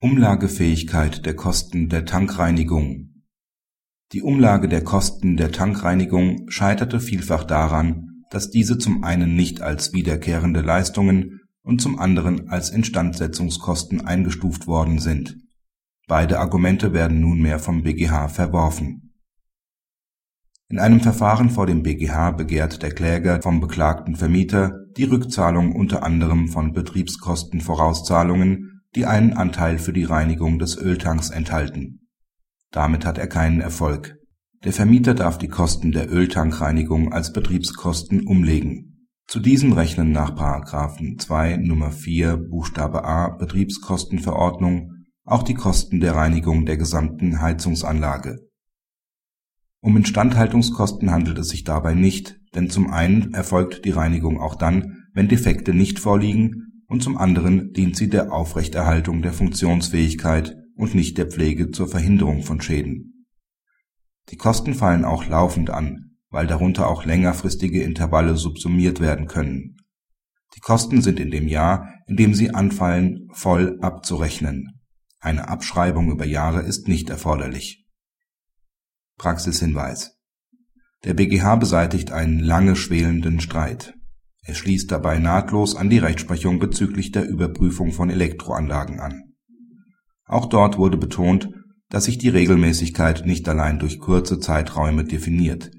Umlagefähigkeit der Kosten der Tankreinigung Die Umlage der Kosten der Tankreinigung scheiterte vielfach daran, dass diese zum einen nicht als wiederkehrende Leistungen und zum anderen als Instandsetzungskosten eingestuft worden sind. Beide Argumente werden nunmehr vom BGH verworfen. In einem Verfahren vor dem BGH begehrt der Kläger vom beklagten Vermieter die Rückzahlung unter anderem von Betriebskostenvorauszahlungen die einen Anteil für die Reinigung des Öltanks enthalten. Damit hat er keinen Erfolg. Der Vermieter darf die Kosten der Öltankreinigung als Betriebskosten umlegen. Zu diesen rechnen nach § 2 Nr. 4 Buchstabe a Betriebskostenverordnung auch die Kosten der Reinigung der gesamten Heizungsanlage. Um Instandhaltungskosten handelt es sich dabei nicht, denn zum einen erfolgt die Reinigung auch dann, wenn Defekte nicht vorliegen und zum anderen dient sie der Aufrechterhaltung der Funktionsfähigkeit und nicht der Pflege zur Verhinderung von Schäden. Die Kosten fallen auch laufend an, weil darunter auch längerfristige Intervalle subsumiert werden können. Die Kosten sind in dem Jahr, in dem sie anfallen, voll abzurechnen. Eine Abschreibung über Jahre ist nicht erforderlich. Praxishinweis Der BGH beseitigt einen lange schwelenden Streit er schließt dabei nahtlos an die Rechtsprechung bezüglich der Überprüfung von Elektroanlagen an. Auch dort wurde betont, dass sich die Regelmäßigkeit nicht allein durch kurze Zeiträume definiert.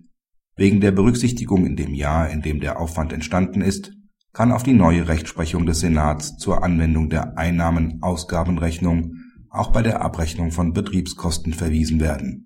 Wegen der Berücksichtigung in dem Jahr, in dem der Aufwand entstanden ist, kann auf die neue Rechtsprechung des Senats zur Anwendung der Einnahmen-Ausgabenrechnung auch bei der Abrechnung von Betriebskosten verwiesen werden